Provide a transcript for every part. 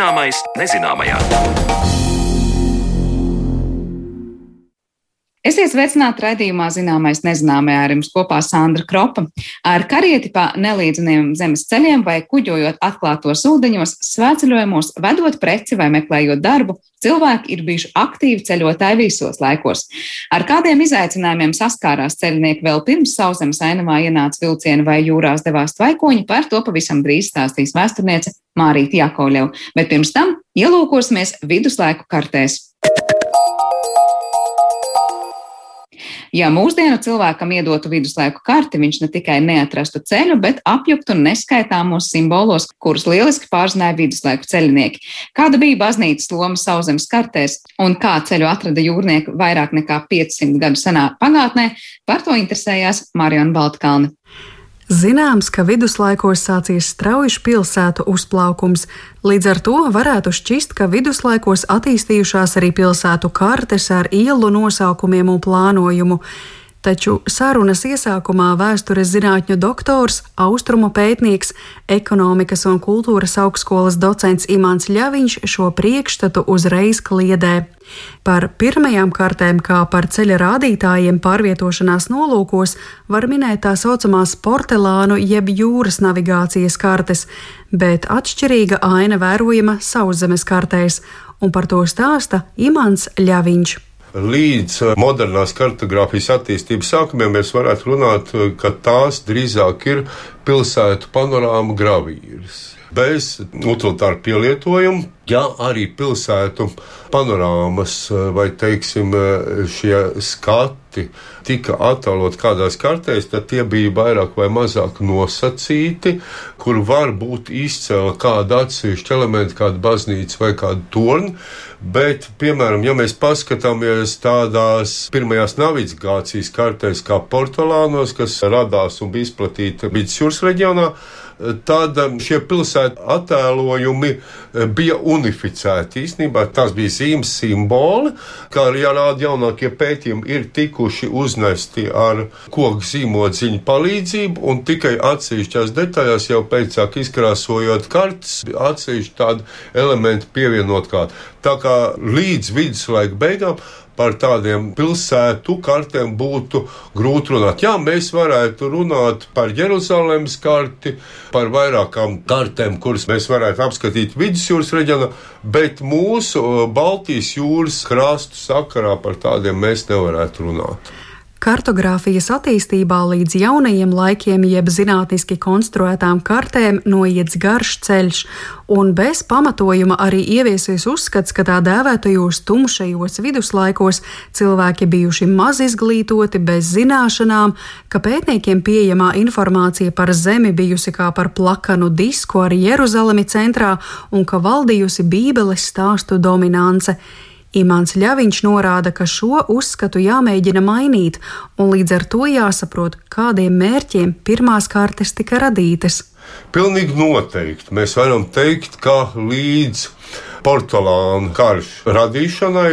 Zināmais nezināmajā. Esiet sveicināti raidījumā Zināmais nezināmajā ar jums kopā Sandra Kropa. Ar karieti pa nelīdzeniem zemes ceļiem vai kuģojot atklātos ūdeņos, svētceļojumos, vedot preci vai meklējot darbu, cilvēki ir bijuši aktīvi ceļotāji visos laikos. Ar kādiem izaicinājumiem saskārās ceļnieki vēl pirms sauszemes ainavā ienāca vilcieni vai jūrās devās tvaikoņi, par to pavisam drīz stāstīs vēsturniece Mārīta Jakovļeva. Bet pirms tam ielūkosimies viduslaiku kartēs. Ja mūsdienu cilvēkam iedotu viduslaiku karti, viņš ne tikai neatrastu ceļu, bet apjuktu neskaitāmos simbolos, kurus lieliski pārzināja viduslaiku ceļinieki. Kāda bija baznīcas loma sauszemes kartēs un kā ceļu atrada jūrnieki vairāk nekā 500 gadu senā pagātnē, par to interesējās Mariona Baltkalne. Zināms, ka viduslaikos sācies strauji pilsētu uzplaukums, līdz ar to varētu šķist, ka viduslaikos attīstījušās arī pilsētu kartes ar ielu nosaukumiem un plānojumu. Taču sarunas iesākumā vēstures zinātņu doktors, austrumu pētnieks, ekonomikas un kultūras augstskolas docents Imants Ļaviņš šo priekšstatu uzreiz kliedē. Par pirmajām kartēm, kā par ceļa rādītājiem pārvietošanās nolūkos, var minēt tā saucamās porcelānu jeb jūras navigācijas kartes, bet atšķirīga aina vērojama sauszemes kartēs, un par to stāsta Imants Ļaviņš līdz uh, modernās kartogrāfijas attīstības sākumiem mēs varētu runāt, uh, ka tās drīzāk ir pilsētu panorāma gravīras. Bez utilitāra pielietojuma, ja arī pilsētu panorāmas uh, vai, teiksim, šie skati tika attēlot kādās kartēs, tad tie bija vairāk vai mazāk nosacīti, kur var būt izcēla kāda atsevišķa elementa, kāda baznīca vai kāda torņa. Bet, piemēram, ja mēs paskatāmies tādās pirmajās navigācijas kartēs, kā Portugānos, kas radās un bija izplatīta vidusjūras reģionā, tad šie pilsētu attēlojumi uh, bija unificēti. Īsnībā tas bija zīmes simboli, kā arī rāda jaunākie pētījumi, ir tikuši uznesti ar koku zīmodziņu palīdzību, un tikai atsevišķās detaļās jau pēcāk izkrāsojot kartes, atsevišķi tādu elementu pievienot kā. Tā kā līdz viduslaika beigām par tādiem pilsētu kartēm būtu grūti runāt. Jā, mēs varētu runāt par Jeruzalemes karti, par vairākām kartēm, kuras mēs varētu apskatīt vidusjūras reģionā, bet mūsu Baltijas jūras krastu sakarā par tādiem mēs nevarētu runāt. Kartogrāfijas attīstībā līdz jaunajiem laikiem, jeb zinātniski konstruētām kartēm, noiets garš ceļš, un bez pamatojuma arī ieviesies uzskats, ka tā dēvētajos tumšajos viduslaikos cilvēki bijuši maz izglītoti, bez zināšanām, ka pētniekiem pieejamā informācija par Zemi bijusi kā par plakanu disku ar Jeruzalemi centrā un ka valdījusi Bībeles stāstu dominance. Imants Ļaviņš norāda, ka šo uzskatu jāmēģina mainīt, un līdz ar to jāsaprot, kādiem mērķiem pirmās kartes tika radītas. Pilnīgi noteikti mēs varam teikt, ka līdz porcelāna karš radīšanai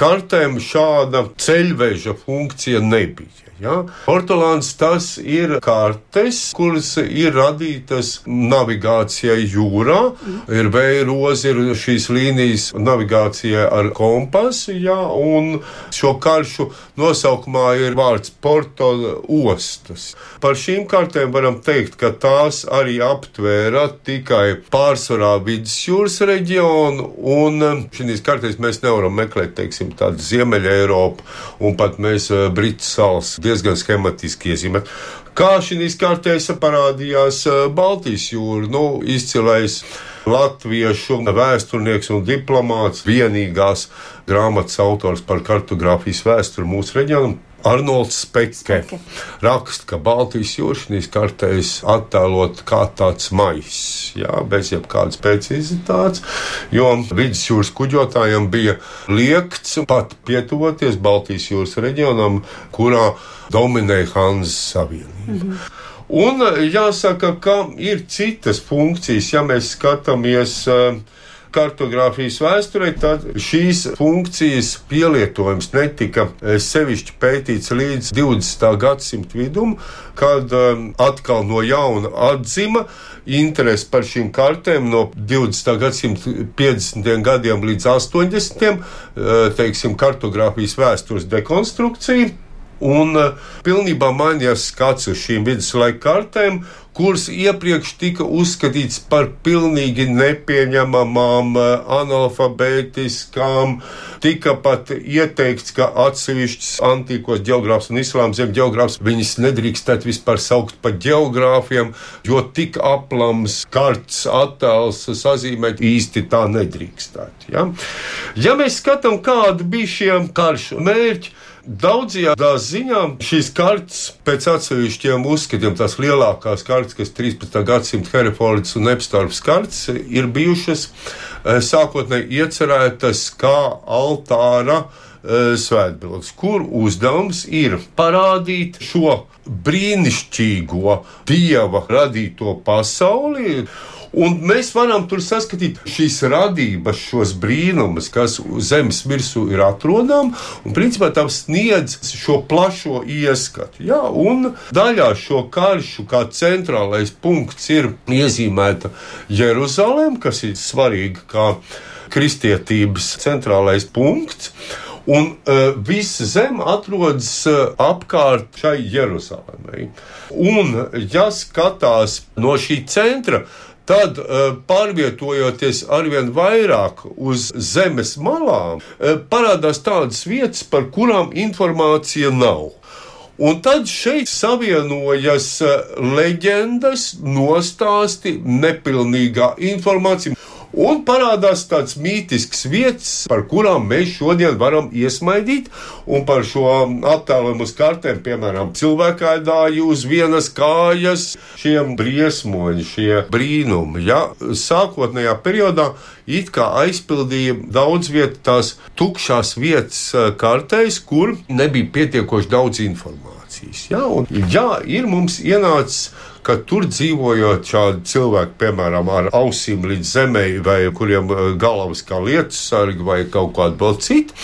kartēm šāda ceļveža funkcija nebija. Ja? Portugāns tas ir kartes, kuras ir radītas navigācijai jūrā. Mm. Ir vējrozi, ir šīs līnijas navigācijai ar kompasu, ja? un šo karšu nosaukumā ir vārds Porto ostas. Par šīm kartēm varam teikt, ka tās arī aptvēra tikai pārsvarā vidusjūras reģionu, un šīs kartēs mēs nevaram meklēt, teiksim, tādu Ziemeļa Eiropu un pat mēs eh, Britu salas diezgan schematiski iezīmēt. Kā šīs kārtēs parādījās eh, Baltijas jūra, nu, izcilais latviešu vēsturnieks un diplomāts, vienīgās grāmatas autors par kartogrāfijas vēsturi mūsu reģionam. Arnolds Spekke raksta, ka Baltijas jūras kartēs attēlot kā tāds maiss, jā, bez jebkādas precizitātes, jo vidusjūras kuģotājiem bija liekts pat pietuvoties Baltijas jūras reģionam, kurā dominēja Hanzas Savienība. Mm -hmm. Un jāsaka, ka ir citas funkcijas, ja mēs skatāmies uh, kartogrāfijas vēsturē, tad šīs funkcijas pielietojums netika eh, sevišķi pētīts līdz 20. gadsimta vidum, kad um, atkal no jauna atzima interesi par šīm kartēm no 20. gadsimta 50. gadiem līdz 80. Eh, teiksim, kartogrāfijas vēstures dekonstrukcija. Un uh, pilnībā mainījās skats uz šīm viduslaika kartēm, kuras iepriekš tika uzskatītas par pilnīgi nepieņemamām, uh, analfabētiskām. Tika pat ieteikts, ka atsevišķus antīkos geogrāfus un islāma zem geogrāfus viņas nedrīkstētu vispār saukt par geogrāfiem, jo tik aplams kartes attēls sazīmēt īsti tā nedrīkstētu. Ja, ja mēs skatām, kādi bija šie karšu mērķi, Daudzajā ziņā šīs kartes, pēc atsevišķiem uzskatiem, tās lielākās kartes, kas 13. gadsimta Herefords un Epstorps kartes, ir bijušas eh, sākotnēji iecerētas kā altāra eh, svētbildes, kur uzdevums ir parādīt šo brīnišķīgo dieva radīto pasauli Un mēs varam tur saskatīt šīs radības, šos brīnumus, kas zemes virsū ir atrodami, un principā tam sniedz šo plašo ieskatu. Ja? Un daļā šo karšu kā centrālais punkts ir iezīmēta Jeruzalem, kas ir svarīga kā kristietības centrālais punkts. Un uh, visa zeme atrodas uh, apkārt šai Jeruzalemei. Un, ja skatās no šī centra, Tad, eh, pārvietojoties arvien vairāk uz zemes malām, eh, parādās tādas vietas, par kurām informācija nav. Un tad šeit savienojas eh, leģendas, nostāsti, nepilnīgā informācija. Un parādās tāds mītisks vietas, par kurām mēs šodien varam iesmaidīt, un par šo attēlumu uz kartēm, piemēram, cilvēkādāju uz vienas kājas, šiem briesmoņi, šie brīnumi. Ja? Sākotnējā periodā it kā aizpildīja daudz vietu tās tukšās vietas eh, kartēs, kur nebija pietiekoši daudz informācijas. Ja? Un, jā, ir mums ienācis ka tur dzīvojot šādi cilvēki, piemēram, ar ausīm līdz zemē, vai kuriem eh, galvas kā lietus sargi vai kaut kāda vēl cita,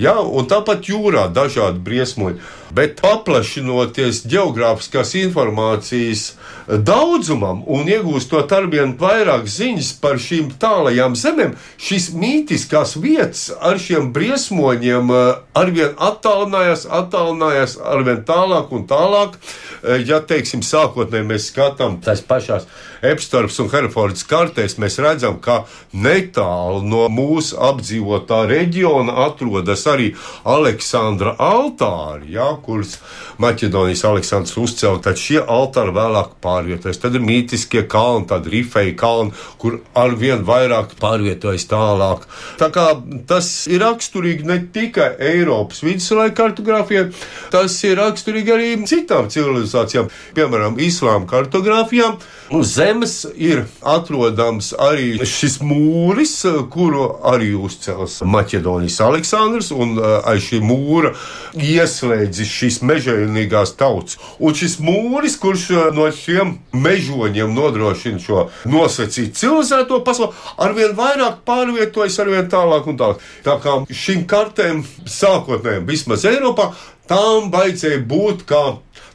ja, un tāpat jūrā dažādi briesmoņi. Bet paplašinoties geogrāfiskās informācijas daudzumam un iegūstot arvien vairāk ziņas par šīm tālajām zemēm, šīs mītiskās vietas ar šiem briesmoņiem eh, arvien attālinājās, attālinājās arvien tālāk un tālāk. Eh, ja, teiksim, sākotnēji mēs skatām tās pašās Epstorps un Herfords kartēs, mēs redzam, ka netālu no mūsu apdzīvotā reģiona atrodas arī Aleksandra altāri. Ja, kurus Maķedonijas Aleksandrs uzcēla, tad šie altāri vēlāk pārvietojas. Tad ir mītiskie kalni, tad rifeja kalni, kur arvien vairāk pārvietojas tālāk. Tā kā tas ir raksturīgi ne tikai Eiropas viduslaika kartogrāfijai, tas ir raksturīgi arī citām civilizācijām, piemēram, islāma kartogrāfijām. Uz zemes ir atrodams arī šis mūris, kuru arī uzcēls Maķedonijas Aleksandrs, un aiz šī mūra ieslēdzis šīs mežonīgās tautas. Un šis mūris, kurš eh, no šiem mežoņiem nodrošina šo nosacītu civilizēto pasauli, arvien vairāk pārvietojas, arvien tālāk un tālāk. Tā kā šīm kartēm sākotnēji, vismaz Eiropā, tām vajadzēja būt kā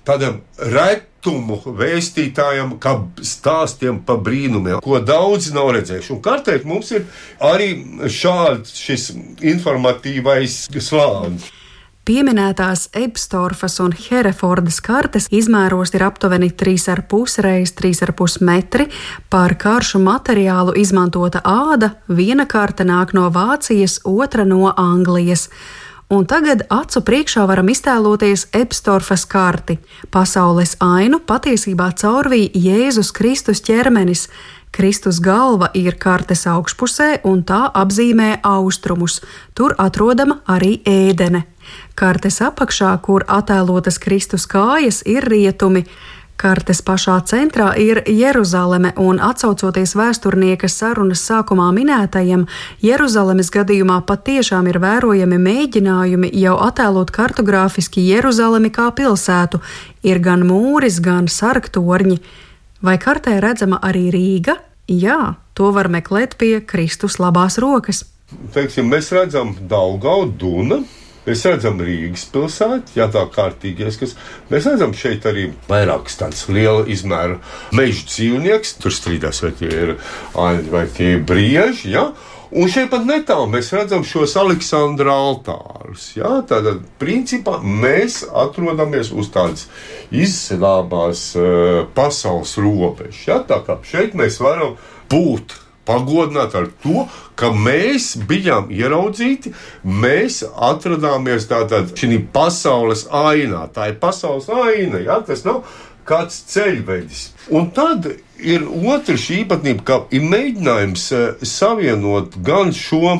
tādam retumu vēstītājam, kā stāstiem par brīnumiem, ko daudzi nav redzējuši. Un kartēt mums ir arī šāds informatīvais slānis. Pieminētās Ebstorfas un Herefordas kartes izmēros ir aptuveni 3,5 reizes 3,5 metri. Par karšu materiālu izmantota āda, viena karte nāk no Vācijas, otra no Anglijas. Un tagad acu priekšā varam iztēloties Epstorfas karti. Pasaules ainu patiesībā caurvīja Jēzus Kristus ķermenis. Kristus galva ir kartes augšpusē, un tā apzīmē austrumus. Tur atrodama arī ēdene. Kartes apakšā, kur attēlotas Kristus kājas, ir rietumi. Kartes pašā centrā ir Jeruzaleme, un atcaucoties vēsturnieka sarunas sākumā minētajam, Jeruzalemes gadījumā patiešām ir vērojami mēģinājumi jau attēlot kartogrāfiski Jeruzalemi kā pilsētu. Ir gan mūris, gan sarktorņi. Vai kartē redzama arī Rīga? Jā, To var meklēt pie Kristus labās rokas. Teiksim, mēs redzam Daugau, Dunu. Mēs redzam Rīgas pilsētu, ja tā kārtīgi ieskats. Mēs redzam šeit arī vairākas tādas liela izmēra meža dzīvnieks. Tur strīdās, vai tie ir aini vai tie ir brieži. Ja? Un šeit pat netālu mēs redzam šos Aleksandra altārus. Ja? Tātad, principā, mēs atrodamies uz tādas izcēlāmās uh, pasaules robežas. Ja? Tā kā šeit mēs varam būt pagodināti ar to, ka mēs bijām ieraudzīti, mēs atrodāmies tādā pasaules ainā. Tā ir pasaules aina, ja? tas nav kāds ceļvedis. Un tad ir otra šī īpatnība, ka ir mēģinājums eh, savienot gan šo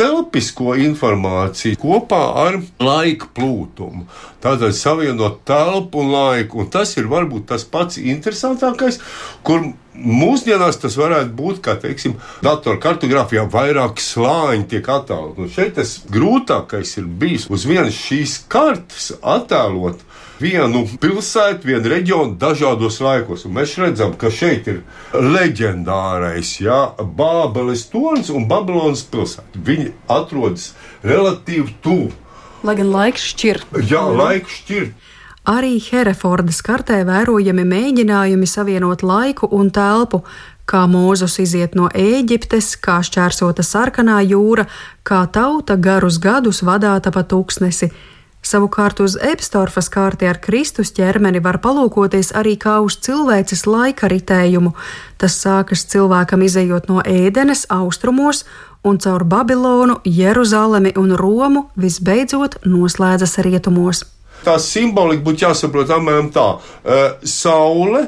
telpisko informāciju kopā ar laika plūtumu. Tātad savienot telpu un laiku, un tas ir varbūt tas pats interesantākais, kur Mūsdienās tas varētu būt, kā teiksim, datorkartogrāfijā vairāk slāņi tiek attēlot. Un šeit tas grūtākais ir bijis uz vienas šīs kartes attēlot vienu pilsētu, vienu reģionu dažādos laikos. Un mēs redzam, ka šeit ir leģendārais ja, Bābeles tornis un Babilonas pilsēta. Viņi atrodas relatīvi tuvu. Lai gan laiks šķir. Jā, laiks šķir. Arī Herefordas kartē vērojami mēģinājumi savienot laiku un telpu, kā Mūzus iziet no Ēģiptes, kā šķērsota sarkanā jūra, kā tauta garus gadus vadāta pa tūkstnesi. Savukārt uz Epstorfas kārti ar Kristus ķermeni var palūkoties arī kā uz cilvēces laika ritējumu. Tas sākas cilvēkam izējot no ēdenes austrumos un caur Babilonu, Jeruzalemi un Romu visbeidzot noslēdzas rietumos tā simbolika būtu jāsaprot apmēram tā. Saule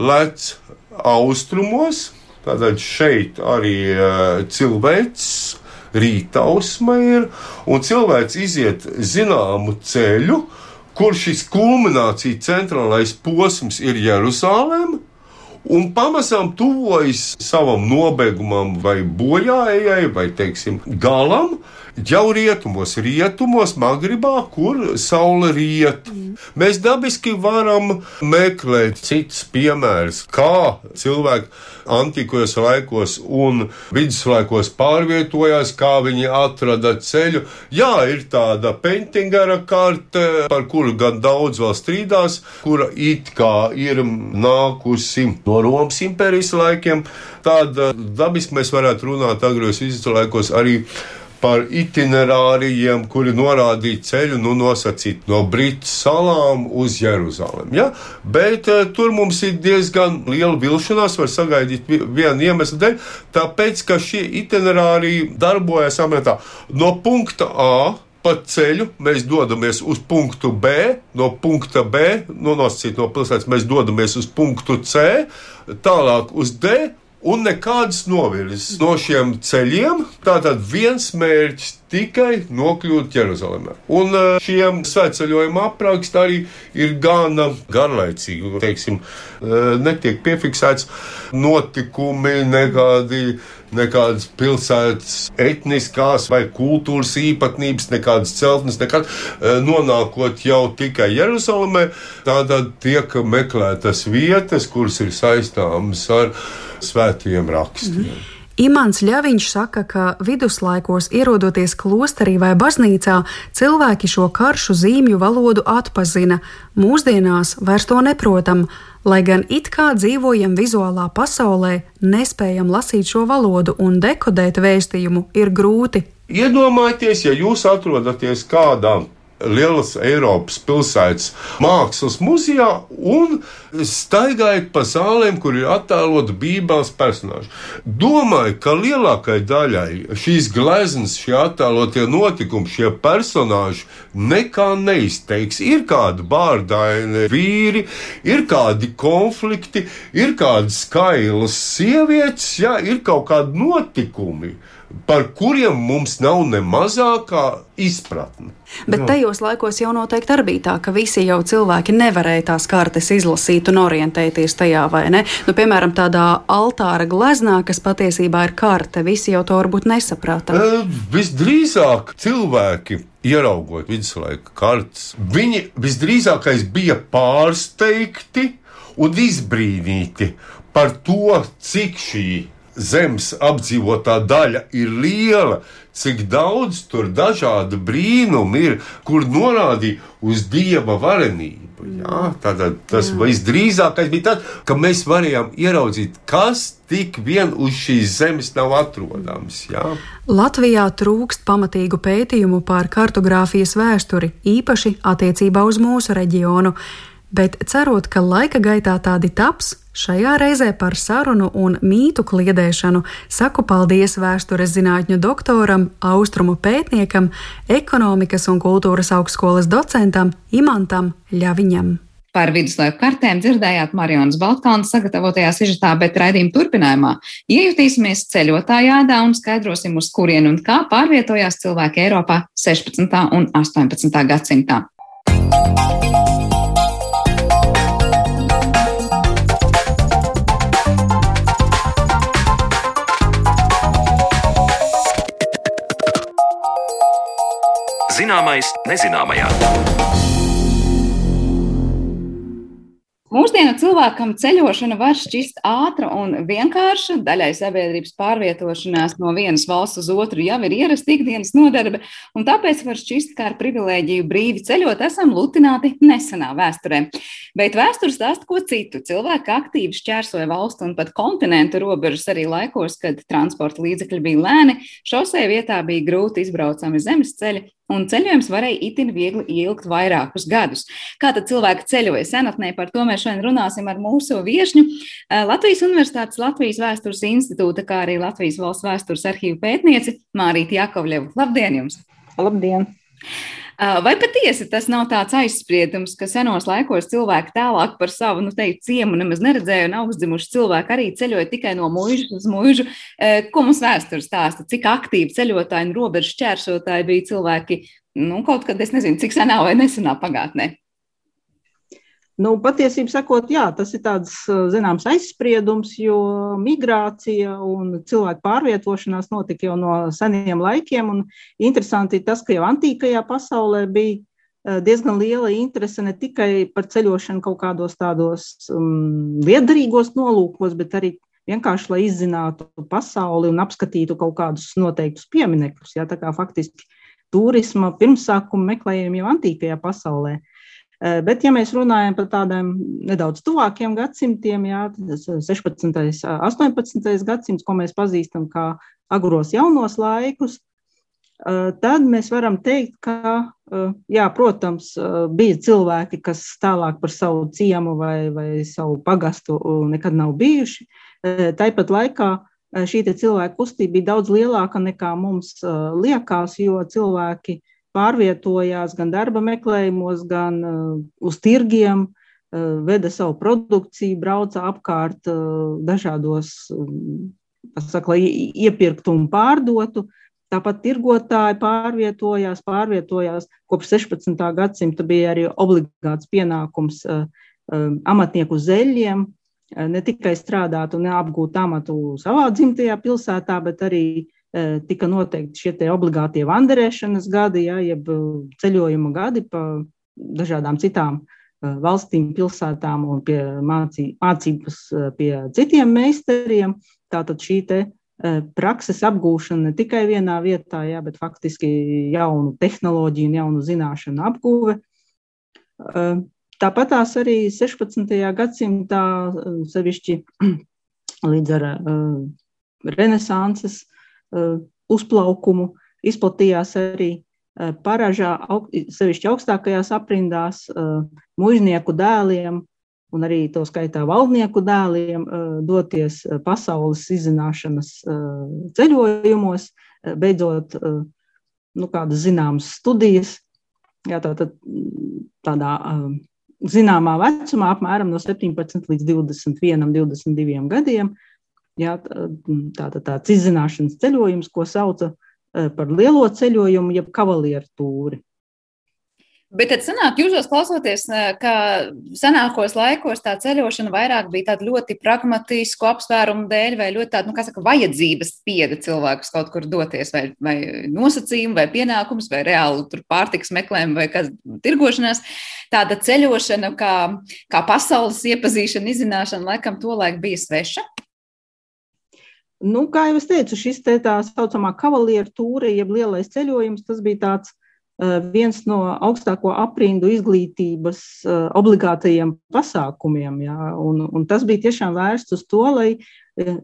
lec austrumos, tātad šeit arī cilvēks. Rītausma ir, un cilvēks iziet zināmu ceļu, kur šis kulminācija centrālais posms ir Jeruzaleme, un pamazām tuvojas savam nobeigumam, vai bojājai, vai teiksim, galam, jau rietumos, rietumos, Magribā, kur saule riet. Mm. Mēs dabiski varam meklēt citus piemērus, kā cilvēki antikos laikos un viduslaikos pārvietojās, kā viņi atrada ceļu. Jā, ir tāda pentingera karte, par kuru gan daudz vēl strīdās, kura it kā ir nākusi no Romas impērijas laikiem. Tāda dabiski mēs varētu runāt agros viduslaikos arī par itinerārijiem, kuri norādīja ceļu, nu, nosacīt no Britu salām uz Jeruzalem. Ja? Bet uh, tur mums ir diezgan liela vilšanās, var sagaidīt vienu iemeslu dēļ, tāpēc, ka šie itinerāriji darbojas amatā no punkta A. Pa ceļu mēs dodamies uz punktu B, no punkta B, nu, nosacīt no pilsētas, mēs dodamies uz punktu C, tālāk uz D, un nekādas novirzes no šiem ceļiem. Tātad viens mērķis tikai nokļūt Jeruzalemē. Un eh, šiem svētceļojuma apraksti arī ir gana garlaicīgi. Teiksim, eh, netiek piefiksēts notikumi, nekādi nekādas pilsētas etniskās vai kultūras īpatnības, nekādas celtnes, nekad eh, nonākot jau tikai Jeruzalemē, tātad tiek meklētas vietas, kuras ir saistāmas ar svētiem rakstiem. Mm. Imants Ļaviņš saka, ka viduslaikos ierodoties klosterī vai baznīcā, cilvēki šo karšu zīmju valodu atpazina. Mūsdienās vairs to neprotam, lai gan it kā dzīvojam vizuālā pasaulē, nespējam lasīt šo valodu un dekodēt vēstījumu ir grūti. Iedomājieties, ja jūs atrodaties kādā lielas Eiropas pilsētas mākslas muzejā un staigājat pa zālēm, kur ir attēloti Bībeles personāļi. Domāju, ka lielākajai daļai šīs gleznas, šie attēlotie notikumi, šie personāļi nekā neizteiks. Ir kādi bārdaini vīri, ir kādi konflikti, ir kādas skailas sievietes, jā, ir kaut kādi notikumi par kuriem mums nav ne mazākā izpratne. Bet tajos laikos jau noteikti arī bija tā, ka visi jau cilvēki nevarēja tās kartes izlasīt un orientēties tajā, vai ne? Nu, piemēram, tādā altāra gleznā, kas patiesībā ir karte, visi jau to varbūt nesaprata. E, visdrīzāk cilvēki. Ieraugot viduslaika kartes, viņi visdrīzākais bija pārsteigti un izbrīnīti par to, cik šī zemes apdzīvotā daļa ir liela, cik daudz tur dažādu brīnumu ir, kur norādīja uz dieva varenību. Jā, tātad tas Jā. visdrīzākais bija tas, ka mēs varējām ieraudzīt, kas tik vien uz šīs zemes nav atrodams. Jā. Latvijā trūkst pamatīgu pētījumu par kartogrāfijas vēsturi, īpaši attiecībā uz mūsu reģionu bet cerot, ka laika gaitā tādi taps, šajā reizē par sarunu un mītu kliedēšanu saku paldies vēstures zinātņu doktoram, austrumu pētniekam, ekonomikas un kultūras augstskolas docentam Imantam Ļaviņam. Par viduslaiku kartēm dzirdējāt Marijas Baltkānas sagatavotajā sižetā, bet raidījuma turpinājumā iejutīsimies ceļotājā ādā un skaidrosim, uz kurien un kā pārvietojās cilvēki Eiropā 16. un 18. gadsimtā. Zināmais nezināmajā. Mūsdienu cilvēkam ceļošana var šķist ātra un vienkārša. Daļai sabiedrības pārvietošanās no vienas valsts uz otru jau ir ierasta ikdienas nodarbe, un tāpēc var šķist, ka ar privilēģiju brīvi ceļot esam lutināti nesenā vēsturē. Bet vēsture stāsta ko citu. Cilvēki aktīvi šķērsoja valstu un pat kontinentu robežas arī laikos, kad transporta līdzekļi bija lēni, šosei vietā bija grūti izbraucami zemes ceļi un ceļojums varēja itin viegli ilgt vairākus gadus. Kā tad cilvēki ceļoja senatnē, par to mēs šodien runāsim ar mūsu viešņu. Eh, Latvijas Universitātes Latvijas vēstures institūta, kā arī Latvijas valsts vēstures arhīvu pētnieci Mārīti Jakovļevu. Labdien jums! Labdien! Vai patiesi tas nav tāds aizspriedums, ka senos laikos cilvēki tālāk par savu nu, teikt, ciemu nemaz neredzēja, un augstdzimuši cilvēki arī ceļoja tikai no mūža uz mūžu? Ko mums vēsture stāsta? Cik aktīvi ceļotāji un robežu šķērsotāji bija cilvēki nu, kaut kad, es nezinu, cik senā vai nesenā pagātnē? Nu, patiesībā sakot, jā, tas ir tāds zināms aizspriedums, jo migrācija un cilvēku pārvietošanās notika jau no seniem laikiem. Interesanti ir tas, ka jau antīkajā pasaulē bija diezgan liela interese ne tikai par ceļošanu kaut kādos tādos um, viederīgos nolūkos, bet arī vienkārši, lai izzinātu pasauli un apskatītu kaut kādus noteiktus pieminekļus. Jā, tā kā faktiski turisma pirmsākuma meklējumi jau antīkajā pasaulē. Eh, bet, ja mēs runājam par tādiem nedaudz tuvākiem gadsimtiem, jā, 16. un 18. gadsimts, ko mēs pazīstam kā agros jaunos laikus, eh, tad mēs varam teikt, ka, eh, jā, protams, bija cilvēki, kas tālāk par savu ciemu vai, vai savu pagastu nekad nav bijuši. Tāpat laikā šī cilvēku kustība bija daudz lielāka nekā mums liekas, jo cilvēki pārvietojās gan darba meklējumos, gan uh, uz tirgiem, uh, veda savu produkciju, brauca apkārt uh, dažādos, um, saka, lai iepirktu un pārdotu. Tāpat tirgotāji pārvietojās, pārvietojās. Kopš 16. gadsimta bija arī obligāts pienākums um, amatnieku zeļiem, ne tikai strādāt un apgūt amatu savā dzimtajā pilsētā, bet arī uh, Eh, tika noteikti šie obligātie vanderēšanas gadi, ja, jeb eh, ceļojuma gadi pa dažādām citām eh, valstīm, pilsētām un pie mācī, mācības pie citiem meistariem. Tātad šī te prakses apgūšana ne tikai vienā vietā, jā, bet faktiski jaunu tehnoloģiju un jaunu zināšanu apgūve. Tāpat tās arī 16. gadsimtā, sevišķi līdz ar renesanses Uh, uzplaukumu, izplatījās arī uh, paražā, sevišķi augstākajās aprindās, uh, mužnieku dēliem un arī to skaitā valdnieku dēliem doties pasaules izzināšanas ceļojumos, beidzot nu, kādas zināmas studijas. Jā, tā, tā, tādā zināmā vecumā, apmēram no 17 līdz 21, 22 gadiem, Jā, tā, tā, tāds izzināšanas ceļojums, ko sauca par lielo ceļojumu, jeb kavalieru tūri. Bet tad sanāk, jūsos klausoties, ka senākos laikos tā ceļošana vairāk bija tāda ļoti pragmatisku apsvērumu dēļ, vai ļoti tāda, nu, kā saka, vajadzības spieda cilvēkus kaut kur doties, vai, vai nosacījumu, vai pienākums, vai reāli tur pārtiks meklējumu, vai kas tirgošanās. Tāda ceļošana, kā, kā pasaules iepazīšana, izzināšana, laikam to laiku bija sveša. Nu, kā jau es teicu, šis te tā saucamā kavalieru tūre, jeb lielais ceļojums, tas bija tāds viens no augstāko aprindu izglītības obligātajiem pasākumiem. Jā, un, un tas bija tiešām vērsts uz to, lai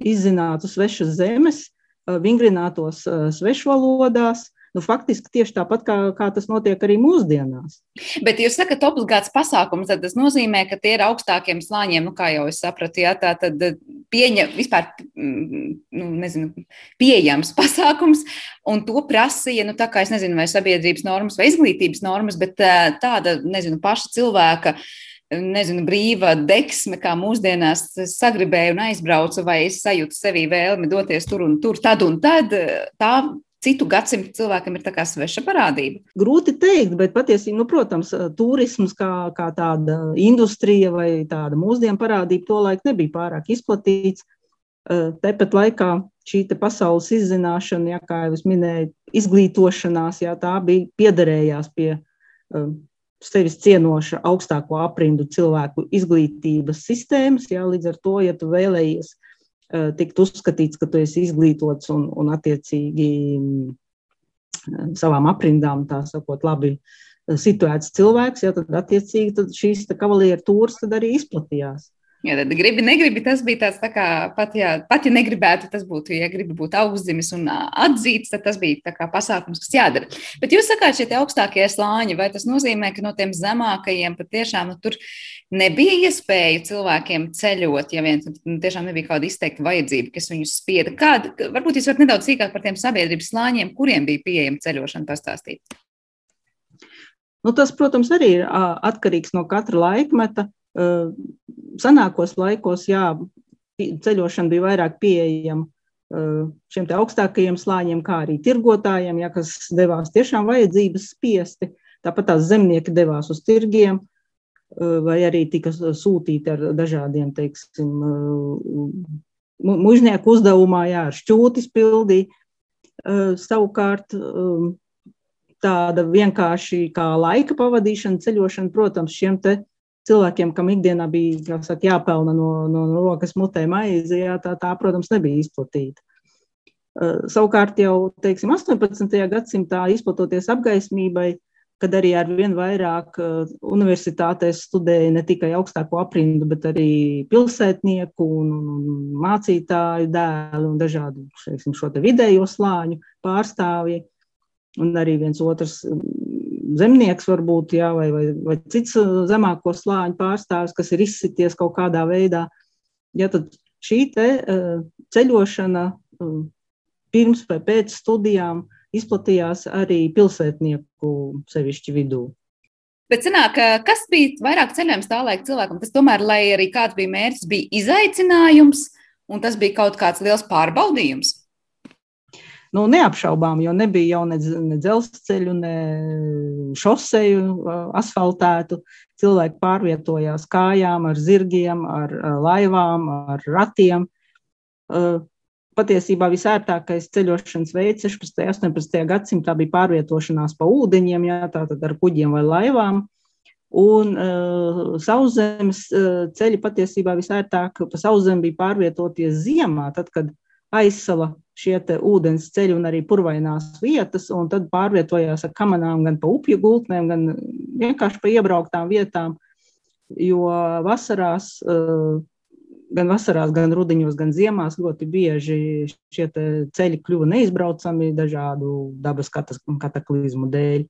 izzinātu svešas zemes, vingrinātos svešvalodās, Nu, faktiski tieši tāpat kā, kā tas notiek arī mūsdienās. Bet jūs sakat, obligāts pasākums, tad tas nozīmē, ka tie ir augstākiem slāņiem, nu, kā jau es sapratu, jā, tā tad eh, pieņem, vispār, mm, nu, nezinu, pieejams pasākums, un to prasīja, nu, tā kā es nezinu, vai sabiedrības normas vai izglītības normas, bet eh, tāda, nezinu, paša cilvēka nezinu, brīva deksme, kā mūsdienās sagribēju un aizbraucu, vai es sajūtu sevī vēlmi doties tur un tur, tad un tad. Tā citu gadsimtu cilvēkam ir tā kā sveša parādība? Grūti teikt, bet patiesībā, nu, protams, turisms kā, kā tāda industrija vai tāda mūsdienu parādība tolaik nebija pārāk izplatīts. Tepat laikā šī te pasaules izzināšana, ja, kā jau es minēju, izglītošanās, ja, tā bija piederējās pie sevis cienoša augstāko aprindu cilvēku izglītības sistēmas. Ja, līdz ar to, ja tu vēlējies Eh, tikt uzskatīts, ka tu esi izglītots un, un attiecīgi savām aprindām, tā sakot, labi situēts cilvēks, ja, tad attiecīgi tad šīs kavalieru tūrs tad arī izplatījās. Jā, tad gribi, negribi. Tas bija tāds, tā kā pat, jā, pat ja negribētu, tas būtu, ja gribi būt augstzimis un atzīts, tad tas bija pasākums, kas jādara. Bet jūs sakāt, šie augstākie slāņi, vai tas nozīmē, ka no tiem zemākajiem patiešām nu, tur nebija iespēja cilvēkiem ceļot, ja vien nu, tiešām nebija kāda izteikta vajadzība, kas viņus spieda? Kāda, varbūt jūs varat nedaudz sīkāk par tiem sabiedrības slāņiem, kuriem bija pieejama ceļošana, pastāstīt. Nu, tas, protams, arī ir atkarīgs no katra laikmeta senākos laikos, jā, ceļošana bija vairāk pieejama šiem augstākajiem slāņiem, kā arī tirgotājiem, ja, kas devās tiešām vajadzības spiesti. Tāpat tās zemnieki devās uz tirgiem, vai arī tika sūtīti ar dažādiem, teiksim, mužnieku uzdevumā, jā, ar šķūtis pildīja. Savukārt tāda vienkārši kā laika pavadīšana, ceļošana, protams, šiem te cilvēkiem, kam ikdienā bija saka, jāpelna no, no, no rokas mutē maize, jā, tā, tā, protams, nebija izplatīta. Uh, savukārt jau teiksim, 18. gadsimtā izplatoties apgaismībai, kad arī ar vien vairāk uh, universitātēs studēja ne tikai augstāko aprindu, bet arī pilsētnieku un, un mācītāju dēlu un dažādu šeiksim, šo vidējo slāņu pārstāvji. Un arī viens otrs zemnieks, varbūt, jā, vai, vai, vai cits uh, zemāko slāņu pārstāvis, kas ir izsities kaut kādā veidā. Ja, tad šī te, uh, ceļošana uh, pirms vai pēc studijām izplatījās arī pilsētnieku sevišķi vidū. Bet, zināk, kas bija vairāk ceļojums tā laika cilvēkam? Tas tomēr, lai arī kāds bija mērķis, bija izaicinājums, un tas bija kaut kāds liels pārbaudījums. Nu, neapšaubām, jo nebija jau ne, ne dzelzceļu, ne šoseju asfaltētu. Cilvēki pārvietojās kājām, ar zirgiem, ar laivām, ar ratiem. Patiesībā visērtākais ceļošanas veids 16. un 18. gadsimtā bija pārvietošanās pa ūdeņiem, jā, tātad ar kuģiem vai laivām. Un uh, sauszemes uh, ceļi patiesībā visērtāk pa sauszemi bija pārvietoties ziemā, tad, kad aizsala šie ūdens ceļi un arī purvainās vietas, un tad pārvietojās ar kamanām gan pa upju gultnēm, gan vienkārši pa iebrauktām vietām, jo vasarās, eh, gan vasarās, gan rudeņos, gan ziemās ļoti bieži šie ceļi kļuva neizbraucami dažādu dabas kataklizmu dēļ.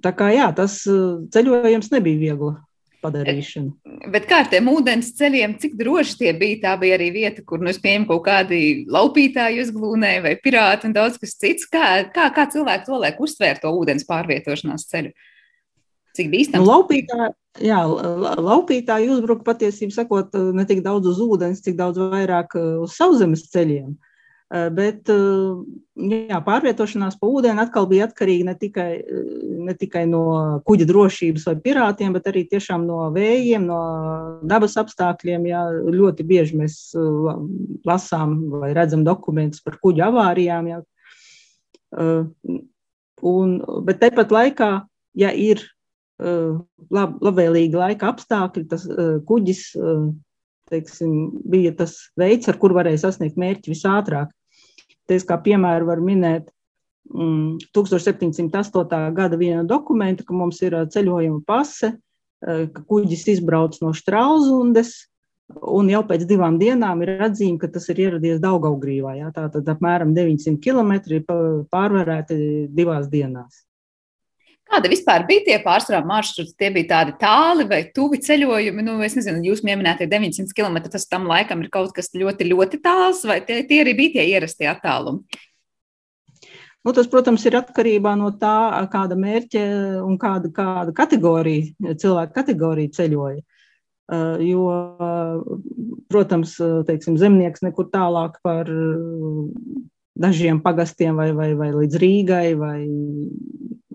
Tā kā jā, tas eh, ceļojums nebija viegli padarīšanu. Bet kā ar tiem ūdens ceļiem, cik droši tie bija? Tā bija arī vieta, kur nu, pieņemu kaut kādi laupītāji uzglūnēja vai pirāti un daudz kas cits. Kā, kā, kā cilvēki to liek uztvērt to ūdens pārvietošanās ceļu? Cik bīstami? Nu, laupītā, jā, laupītāji uzbruka patiesībā sakot ne tik daudz uz ūdens, cik daudz vairāk uh, uz sauszemes ceļiem. Uh, Eh, bet eh, jā, pārvietošanās pa ūdeni atkal bija atkarīga ne tikai, eh, ne tikai no kuģa drošības vai pirātiem, bet arī tiešām no vējiem, no dabas apstākļiem. Jā, ļoti bieži mēs lasām vai redzam dokumentus par kuģa avārijām. Jā. Un, bet tepat laikā, ja ir lab, labvēlīgi laika apstākļi, tas kuģis teiksim, bija tas veids, ar kur varēja sasniegt mērķi visātrāk. Te es kā piemēru varu minēt 1708. Mm, gada vienu dokumentu, ka mums ir ceļojuma pase, ka kuģis izbrauc no Strālzundes, un jau pēc divām dienām ir atzīme, ka tas ir ieradies Daugaugrīvā. Jā, tātad apmēram 900 km ir pārvarēti divās dienās. Kāda vispār bija tie pārsvarā maršruti? Tie bija tādi tāli vai tuvi ceļojumi. Nu, es nezinu, jūs minējāt, 900 km. Tas tam laikam ir kaut kas ļoti, ļoti tāls, vai tie, tie arī bija tie ierastie attālumi? Nu, tas, protams, ir atkarībā no tā, kāda mērķa un kāda, kāda kategorija, cilvēka kategorija ceļoja. Uh, jo, protams, teiksim, zemnieks nekur tālāk par dažiem pagastiem vai, vai, vai līdz Rīgai vai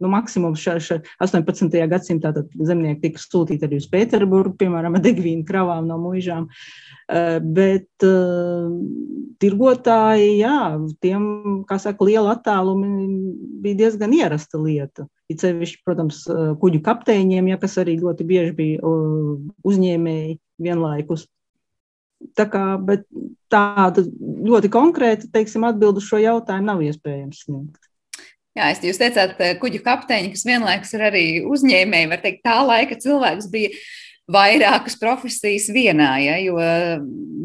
nu, maksimums ša, ša 18. gadsimtā zemnieki tika sūtīti arī uz Pēterburgu, piemēram, ar degvīnu kravām no muižām. Eh, bet uh, tirgotāji, jā, tiem, kā saka, liela attālumi bija diezgan ierasta lieta. It sevišķi, protams, eh, kuģu kapteiņiem, ja, kas arī ļoti bieži bija uzņēmēji vienlaikus. Tā kā, tāda ļoti konkrēta, teiksim, atbildu šo jautājumu nav iespējams sniegt. Jā, es jūs teicāt, kuģu kapteiņi, kas vienlaikus ir arī uzņēmēji, var teikt, tā laika cilvēks bija vairākas profesijas vienā, ja, jo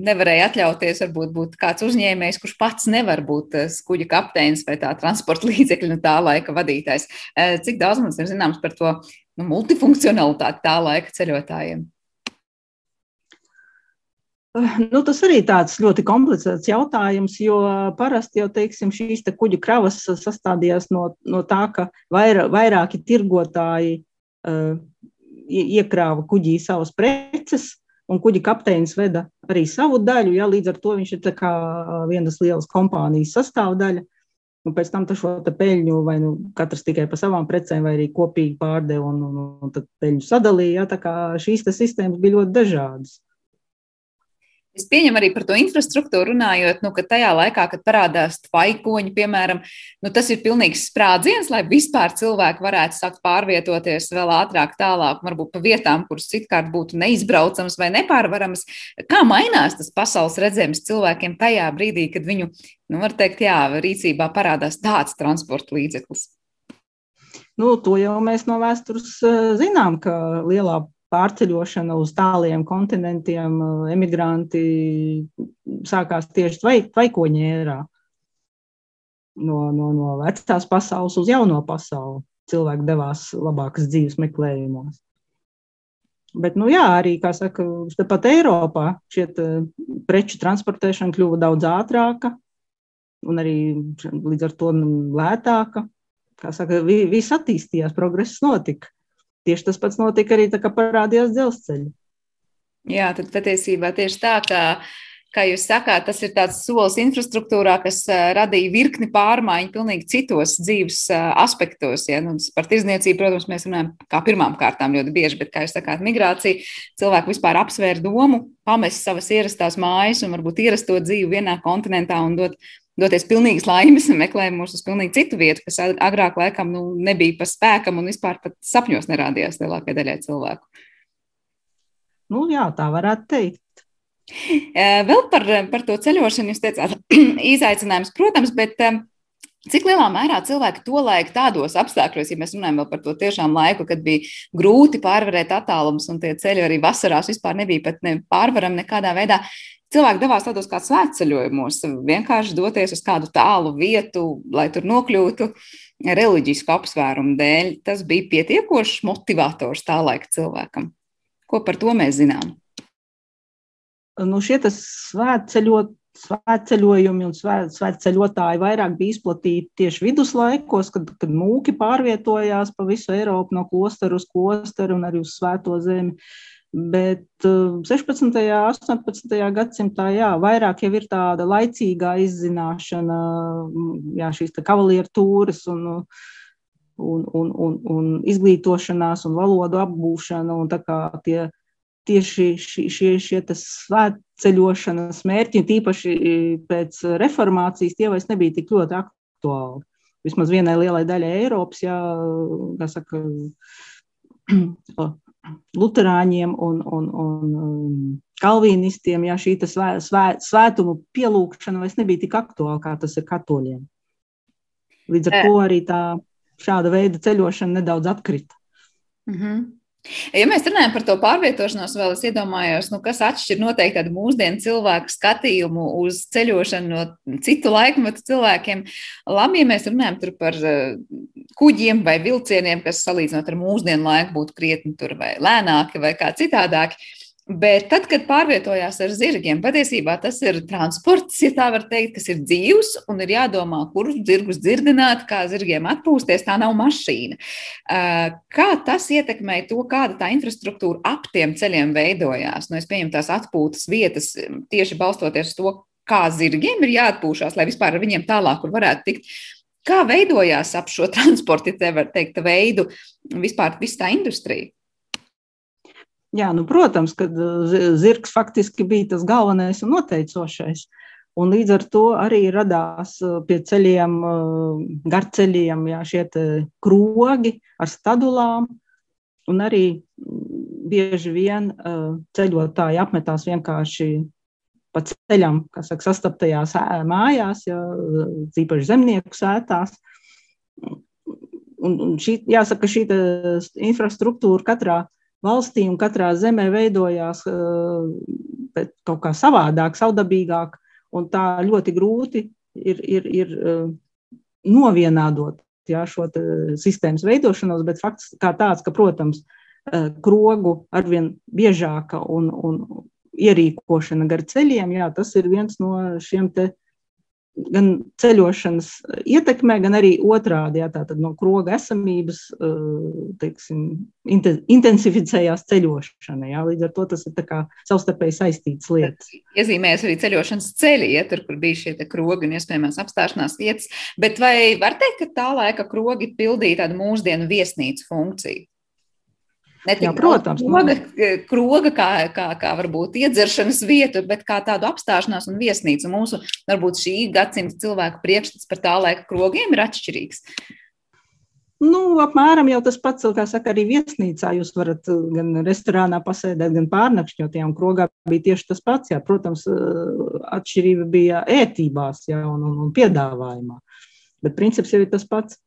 nevarēja atļauties varbūt būt kāds uzņēmējs, kurš pats nevar būt kuģa kapteinis vai tā transporta līdzekļa, nu tā laika vadītājs. Cik daudz mums ir zināms par to nu, multifunkcionalitāti tā laika ceļotājiem? Nu, tas arī tāds ļoti komplicēts jautājums, jo parasti jau teiksim, šīs te kuģa kravas sastādījās no, no tā, ka vairā, vairāki tirgotāji uh, iekrāva kuģī savas preces, un kuģa kapteinis veda arī savu daļu. Ja, līdz ar to viņš ir vienas lielas kompānijas sastāvdaļa. Un pēc tam šo peļņu vai nu katrs tikai par savām precēm, vai arī kopīgi pārdeva un, un, un tad peļņu sadalīja. Ja, tā kā šīs sistēmas bija ļoti dažādas. Es pieņemu arī par to infrastruktūru runājot, nu, ka tajā laikā, kad parādās tvaikoņi, piemēram, nu, tas ir pilnīgs sprādziens, lai vispār cilvēki varētu sākt pārvietoties vēl ātrāk, tālāk, varbūt pa vietām, kuras citkārt būtu neizbraucamas vai nepārvaramas. Kā mainās tas pasaules redzējums cilvēkiem tajā brīdī, kad viņu, nu, var teikt, jā, rīcībā parādās tāds transporta līdzeklis? Nu, to jau mēs no vēstures eh, zinām, ka lielā pārceļošana uz tāliem kontinentiem, emigranti sākās tieši tvai, tvaikoņa ērā. No, no, no vecās pasaules uz jauno pasauli. Cilvēki devās labākas dzīves meklējumos. Bet, nu, jā, arī, kā saka, pat Eiropā šie preču transportēšana kļuva daudz ātrāka un arī līdz ar to lētāka. Kā saka, viss attīstījās, progress notika. Tieši tas pats notika arī tā, kad parādījās dzelzceļi. Jā, tad patiesībā tieši tā, ka, kā jūs sakāt, tas ir tāds solis infrastruktūrā, kas radīja virkni pārmaiņu pilnīgi citos dzīves aspektos. Ja? Nu, par tirzniecību, protams, mēs runājam kā pirmām kārtām ļoti bieži, bet, kā jūs sakāt, migrācija, cilvēki vispār apsvēra domu, pamest savas ierastās mājas un varbūt ierasto dzīvi vienā kontinentā un dot doties pilnīgas laimes un meklējumus uz pilnīgi citu vietu, kas agrāk laikam nu, nebija pa spēkam un vispār pat sapņos nerādījās lielākajai daļai cilvēku. Nu, jā, tā varētu teikt. Vēl par, par to ceļošanu jūs teicāt, izaicinājums, protams, bet Cik lielā mērā cilvēki to laiku tādos apstākļos, ja mēs runājam par to tiešām laiku, kad bija grūti pārvarēt attālumus un tie ceļi arī vasarās vispār nebija pat ne pārvarami nekādā veidā, cilvēki devās tādos kā svētceļojumos, vienkārši doties uz kādu tālu vietu, lai tur nokļūtu reliģisku apsvērumu dēļ. Tas bija pietiekošs motivators tā laika cilvēkam. Ko par to mēs zinām? Nu, šie svētceļot, svētceļojumi un svētceļotāji vairāk bija izplatīti tieši viduslaikos, kad, kad mūki pārvietojās pa visu Eiropu no klostera uz klosteru un arī uz svēto zemi. Uh, Bet 16. un 18. gadsimtā jā, vairāk jau ir tāda laicīgā izzināšana, jā, šīs kavalieru tūres un, un, un, un, un izglītošanās un valodu apgūšana. Un tie, tieši šie, šie, šie svētceļošanas mērķi, tīpaši pēc reformācijas, tie vairs nebija tik ļoti aktuāli. Vismaz vienai lielai daļai Eiropas, jā, kā saka, luterāņiem un, un, un kalvīnistiem, ja šī svē, svē, svētumu pielūgšana vairs nebija tik aktuāla, kā tas ir katoļiem. Līdz ar to arī tā šāda veida ceļošana nedaudz atkrita. Mm -hmm. Ja mēs runājam par to pārvietošanos, vēl es iedomājos, nu, kas atšķir noteikti tādu mūsdienu cilvēku skatījumu uz ceļošanu no citu laikmetu cilvēkiem. Labi, ja mēs runājam par eh, kuģiem vai vilcieniem, kas salīdzinot ar mūsdienu laiku būtu krietni tur vai lēnāki vai kā citādāki. Bet tad, kad pārvietojās ar zirgiem, patiesībā tas ir transports, ja tā var teikt, kas ir dzīvs un ir jādomā, kurus zirgus dzirdināt, kā zirgiem atpūsties. Tā nav mašīna. Kā tas ietekmēja to, kāda tā infrastruktūra ap tiem ceļiem veidojās? Nu, es pieņemu tās atpūtas vietas tieši balstoties uz to, kā zirgiem ir jāatpūšas, lai vispār ar viņiem tālāk varētu tikt. Kā veidojās ap šo transporta, ja tā var teikt, veidu vispār tā industrija? Jā, nu, protams, ka zirgs faktiski bija tas galvenais un noteicošais. Un līdz ar to arī radās pie ceļiem, garceļiem, jā, šie krogi ar stadulām. Un arī bieži vien ceļotāji apmetās vienkārši pa ceļam, kas saka, sastaptajās mājās, ja, īpaši zemnieku sētās. Un, un šī, jāsaka, šī infrastruktūra katrā valstī un katrā zemē veidojās uh, kaut kā savādāk, savdabīgāk, un tā ļoti grūti ir, ir, ir uh, novienādot jā, šo sistēmas veidošanos, bet fakts kā tāds, ka, protams, uh, krogu arvien biežāka un, un ierīkošana gar ceļiem, jā, tas ir viens no šiem te gan ceļošanas ietekmē, gan arī otrādi, jā, tātad no kroga esamības, eh, teiksim, intensificējās ceļošana, jā, līdz ar to tas ir savstarpēji saistīts lietas. Iezīmējas arī ceļošanas ceļi, ja tur, bija šie krogi un iespējamās apstāšanās vietas, bet vai var teikt, ka tā laika krogi pildīja tādu mūsdienu viesnīcu funkciju? Ne tikai protams, kroga, kroga kā, kā, kā varbūt iedzeršanas vieta, bet kā tādu apstāšanās un viesnīcu. Mūsu, varbūt šī gadsimta cilvēku priekšstats par tā laika krogiem ir atšķirīgs. Nu, apmēram tas pats, kā saka, arī viesnīcā. Jūs varat uh, gan restorānā pasēdēt, gan pārnakšņot. Jā, un krogā bija tieši tas pats. Jā. Protams, uh, atšķirība bija ētībās jā, un, un, un piedāvājumā. Bet princips jau ir tas pats.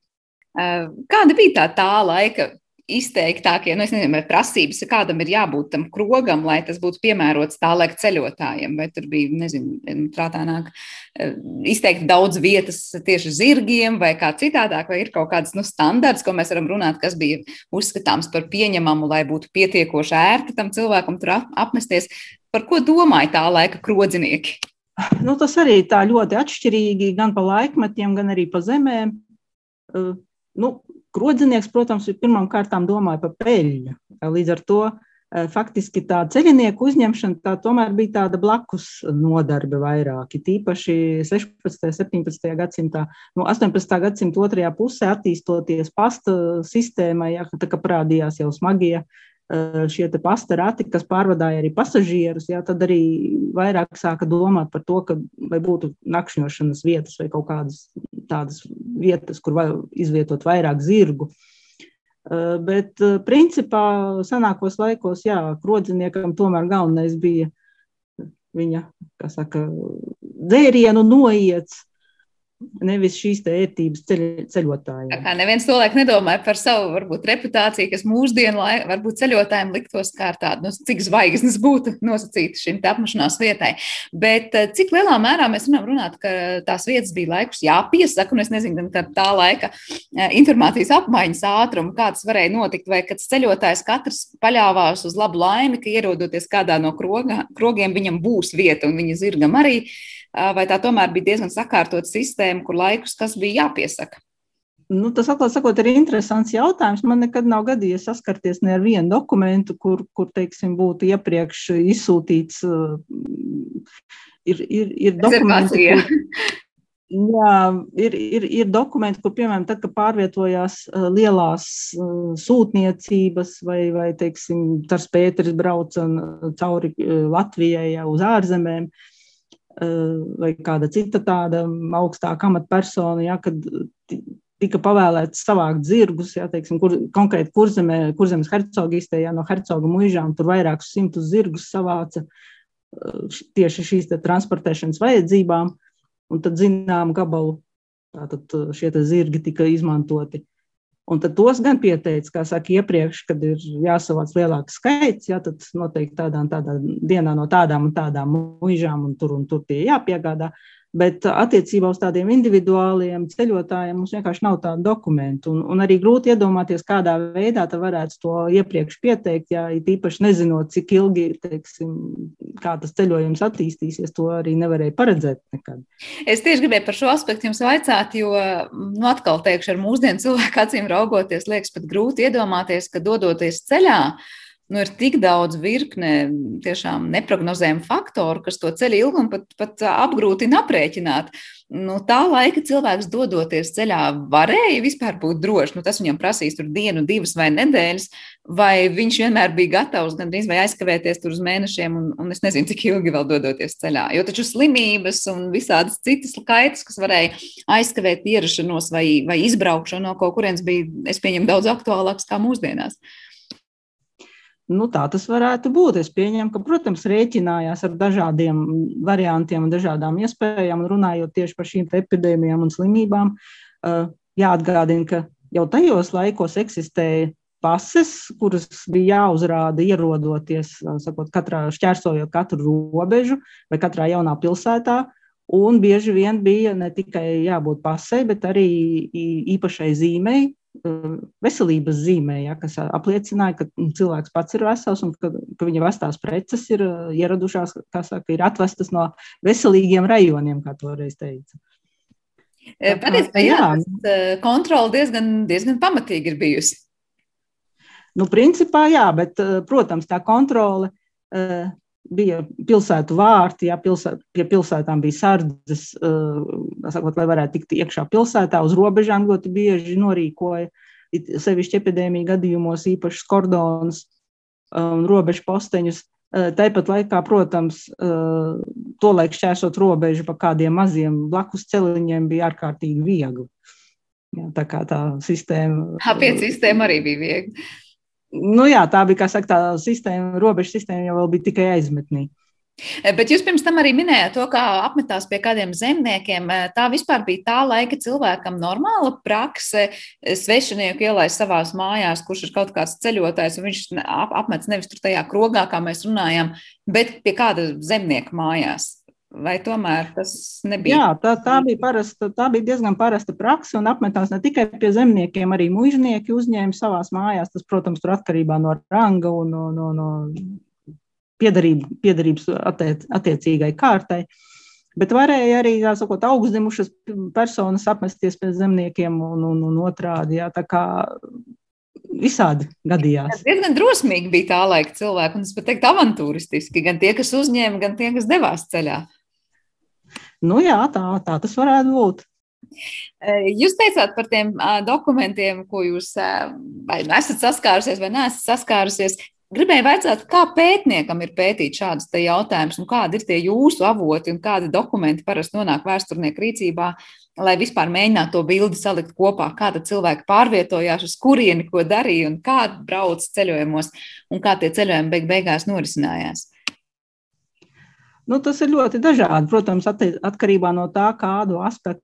Uh, kāda bija tā tā laika izteiktākie, nu, nezinu, vai prasības, kādam ir jābūt tam krogam, lai tas būtu piemērots tā laika ceļotājiem, vai tur bija, nezinu, prātā nāk eh, izteikti daudz vietas tieši zirgiem, vai kā citādāk, vai ir kaut kāds, nu, standarts, ko mēs varam runāt, kas bija uzskatāms par pieņemamu, lai būtu pietiekoši ērti tam cilvēkam tur apmesties. Par ko domāja tā laika krodzinieki? Nu, tas arī tā ļoti atšķirīgi gan pa laikmetiem, gan arī pa zemēm. Uh, nu, Krodzinieks, protams, pirmām kārtām domāja par peļņu. Līdz ar to eh, faktiski tā ceļinieku uzņemšana tā tomēr bija tāda blakus nodarbe vairāk. Tīpaši 16. un 17. gadsimtā, no 18. gadsimta otrajā pusē attīstoties pasta sistēmai, ja, tā kā parādījās jau smagie šie pasta rati, kas pārvadāja arī pasažierus, jā, tad arī vairāk sāka domāt par to, ka vai būtu nakšņošanas vietas vai kaut kādas tādas vietas, kur var izvietot vairāk zirgu. Eh, bet eh, principā senākos laikos, jā, krodziniekam tomēr galvenais bija viņa, kā saka, dzērienu noiets, nevis šīs ērtības ceļ, ceļotājiem. Tā kā neviens to laiku nedomāja par savu varbūt, reputāciju, kas mūsdienu laikā varbūt ceļotājiem liktos kā tāda, nu, cik zvaigznes būtu nosacīta šim apmešanās vietai. Bet eh, cik lielā mērā mēs varam runāt, ka tās vietas bija laikus jāpiesaka, un es nezinu, kā tā laika eh, informācijas apmaiņas ātrumu, kāds varēja notikt, vai kad ceļotājs katrs paļāvās uz labu laimi, ka ierodoties kādā no krogā, krogiem, viņam būs vieta un viņa zirgam arī vai tā tomēr bija diezgan sakārtot sistēma, kur laikus kas bija jāpiesaka? Nu, tas, atklāt sakot, ir interesants jautājums. Man nekad nav gadījies saskarties ne ar vienu dokumentu, kur, kur teiksim, būtu iepriekš izsūtīts. Ir, ir, ir dokumenti, kur, jā, ir, ir, ir dokumenti, kur, piemēram, tad, kad pārvietojās lielās sūtniecības vai, vai teiksim, Tars Pēteris brauca cauri Latvijai uz ārzemēm, uh, vai kāda cita tāda augstāka amatpersona, ja, kad tika pavēlēts savākt zirgus, ja, teiksim, kur, konkrēti kurzemē, kurzemes hercogistē, ja no hercoga muižām tur vairākus simtus zirgus savāca. tieši šīs transportēšanas vajadzībām, un tad zinām gabalu tātad šie zirgi tika izmantoti. Un tad tos gan pieteica, kā saka, iepriekš, kad ir jāsavāc lielāks skaits, jā, tad noteikti tādā un tādā dienā no tādām un tādām muižām un tur un tur tie jāpiegādā. Bet attiecībā uz tādiem individuāliem ceļotājiem mums vienkārši nav tādu dokumentu. Un, un arī grūti iedomāties, kādā veidā tā varētu to iepriekš pieteikt, ja īpaši nezinot, cik ilgi, teiksim, tas ceļojums attīstīsies, to arī nevarēja paredzēt nekad. Es tieši gribēju par šo aspektu jums vaicāt, jo, nu, atkal teikšu, ar mūsdienu cilvēku acīm raugoties, liekas pat grūti iedomāties, ka dodoties ceļā, nu, ir tik daudz virkne tiešām neprognozējumu faktoru, kas to ceļu ilgumu pat, pat apgrūtina aprēķināt. Nu, tā laika cilvēks dodoties ceļā varēja vispār būt drošs. Nu, tas viņam prasīs dienu, divas vai nedēļas, vai viņš vienmēr bija gatavs gandrīz vai aizkavēties tur uz mēnešiem, un, un es nezinu, cik ilgi vēl dodoties ceļā. Jo taču slimības un visādas citas kaitas, kas varēja aizkavēt ierašanos vai, vai izbraukšanu no kaut kurienes, bija, es pieņemu, daudz aktuālāks kā mūsdienās. Nu, tā tas varētu būt. Es pieņemu, ka, protams, rēķinājās ar dažādiem variantiem un dažādām iespējām, un runājot tieši par šīm epidēmijām un slimībām. Jāatgādina, ka jau tajos laikos eksistēja pases, kuras bija jāuzrāda ierodoties, sakot, katrā, šķērsojot katru robežu vai katrā jaunā pilsētā. Un bieži vien bija ne tikai jābūt pasē, bet arī īpašai zīmei, veselības zīmē, ja, kas apliecināja, ka cilvēks pats ir vesels un ka, ka viņa vestās preces ir uh, ieradušās, kā saka, ir atvestas no veselīgiem rajoniem, kā toreiz teica. Patiesībā, jā, jā. Uh, kontrola diezgan, diezgan pamatīgi ir bijusi. Nu, principā, jā, bet, uh, protams, tā kontrole bija pilsētu vārti, ja pilsēt, pie pilsētām bija sardzes, uh, sakot, lai varētu tikt iekšā pilsētā, uz robežām ļoti bieži norīkoja, sevišķi epidēmija gadījumos, īpašus kordonus un um, robežu posteņus. Uh, tāpat laikā, protams, to laiku šķērsot robežu pa kādiem maziem blakus celiņiem bija ārkārtīgi viegli. Jā, tā kā tā sistēma. Kāpēc sistēma arī bija viegli? Nu, jā, tā bija saka, tā sistēma, robežu sistēma jau bija tikai aizmetnī. E, bet jūs pirms tam arī minējāt to, kā apmetās pie kādiem zemniekiem. E, tā vispār bija tā laika cilvēkam normāla prakse, e, svešinieku ielaist savās mājās, kurš ir kaut kāds ceļotājs, un viņš apmets nevis tur tajā krogā, kā mēs runājām, bet pie kāda zemnieka mājās. Vai tomēr tas nebija? Jā, tā, tā, bija parasta, tā bija diezgan parasta praksa un apmetās ne tikai pie zemniekiem, arī mužnieki uzņēma savās mājās. Tas, protams, tur atkarībā no ranga un no, no, no piedarība, piedarības attiec, attiecīgai kārtai. Bet varēja arī, tā sakot, augstzimušas personas apmesties pie zemniekiem un, un, un otrādi. Jā, tā kā visādi gadījās. Tas diezgan drosmīgi bija tā laika cilvēki, un es pat teiktu, avantūristiski. Gan tie, kas uzņēma, gan tie, kas devās ceļā. Nu, jā, tā, tā tas varētu būt. Jūs teicāt par tiem dokumentiem, ko jūs vai nu esat saskārusies, vai neesat saskārusies. Gribēju jautāt, kā pētniekam ir pētīt šādus jautājumus, un kādi ir tie jūsu avoti un kādi dokumenti parasti nonāk vēsturnieku rīcībā, lai vispār mēģinātu to bildi salikt kopā, kāda cilvēka pārvietojās, uz kurieni, ko darīja un kā brauc ceļojumos, un kā tie ceļojumi beig beigās norisinājās. Nu, tas ir ļoti dažādi. Protams, atkarībā no tā, kādu aspektu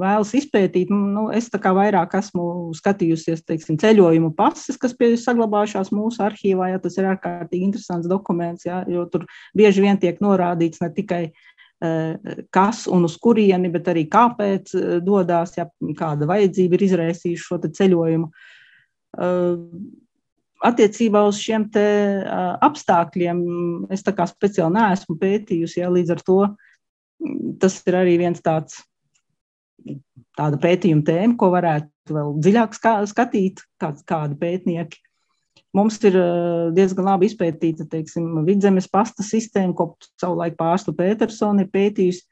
vēlas izpētīt. Nu, es tā kā vairāk esmu skatījusies teiksim, ceļojumu pases, kas ir saglabājušās mūsu arhīvā. Ja, tas ir ārkārtīgi interesants dokuments, ja, jo tur bieži vien tiek norādīts ne tikai eh, kas un uz kurieni, bet arī kāpēc eh, dodas, ja kāda vajadzība ir izraisījusi šo ceļojumu. Uh, attiecībā uz šiem apstākļiem es tā kā speciāli neesmu pētījusi, ja līdz ar to tas ir arī viens tāds tāda pētījuma tēma, ko varētu vēl dziļāk skatīt kāds, kādi pētnieki. Mums ir diezgan labi izpētīta teiksim, vidzemes pasta sistēma, ko savulaik pārstu Petersona ir pētījusi.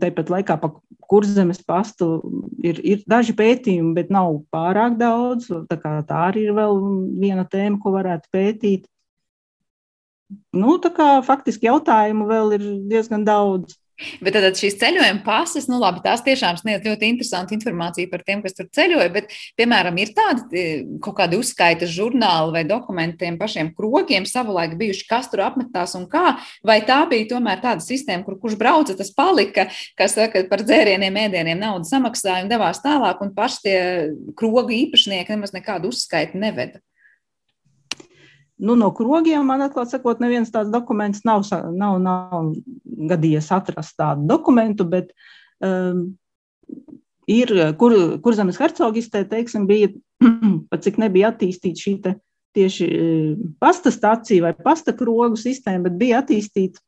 Tāpat laikā pa kurzemes pastu ir, ir daži pētījumi, bet nav pārāk daudz. Tā, tā arī ir vēl viena tēma, ko varētu pētīt. Nu, kā faktiski jautājumu vēl ir diezgan daudz. Bet tad šīs ceļojuma pases, nu labi, tās tiešām sniedz ļoti interesantu informāciju par tiem, kas tur ceļoja, bet, piemēram, ir tādi e, kaut kādi uzskaitas žurnāli vai dokumentiem pašiem krogiem savulaik bijuši, kas tur apmetās un kā, vai tā bija tomēr tāda sistēma, kur kurš brauca, tas palika, kas saka, par dzērieniem, ēdieniem naudu samaksāja un devās tālāk, un paši tie krogu īpašnieki nemaz nekādu uzskaiti neveda. Nu, no krogiem man atklāt sakot, neviens tāds dokuments nav, nav, nav gadījies atrast tādu dokumentu, bet um, ir, kur, kur zemes hercogistē, teiksim, bija, pat cik nebija attīstīta šī te tieši ehm, pasta stācija vai pasta krogu sistēma, bet bija attīstīta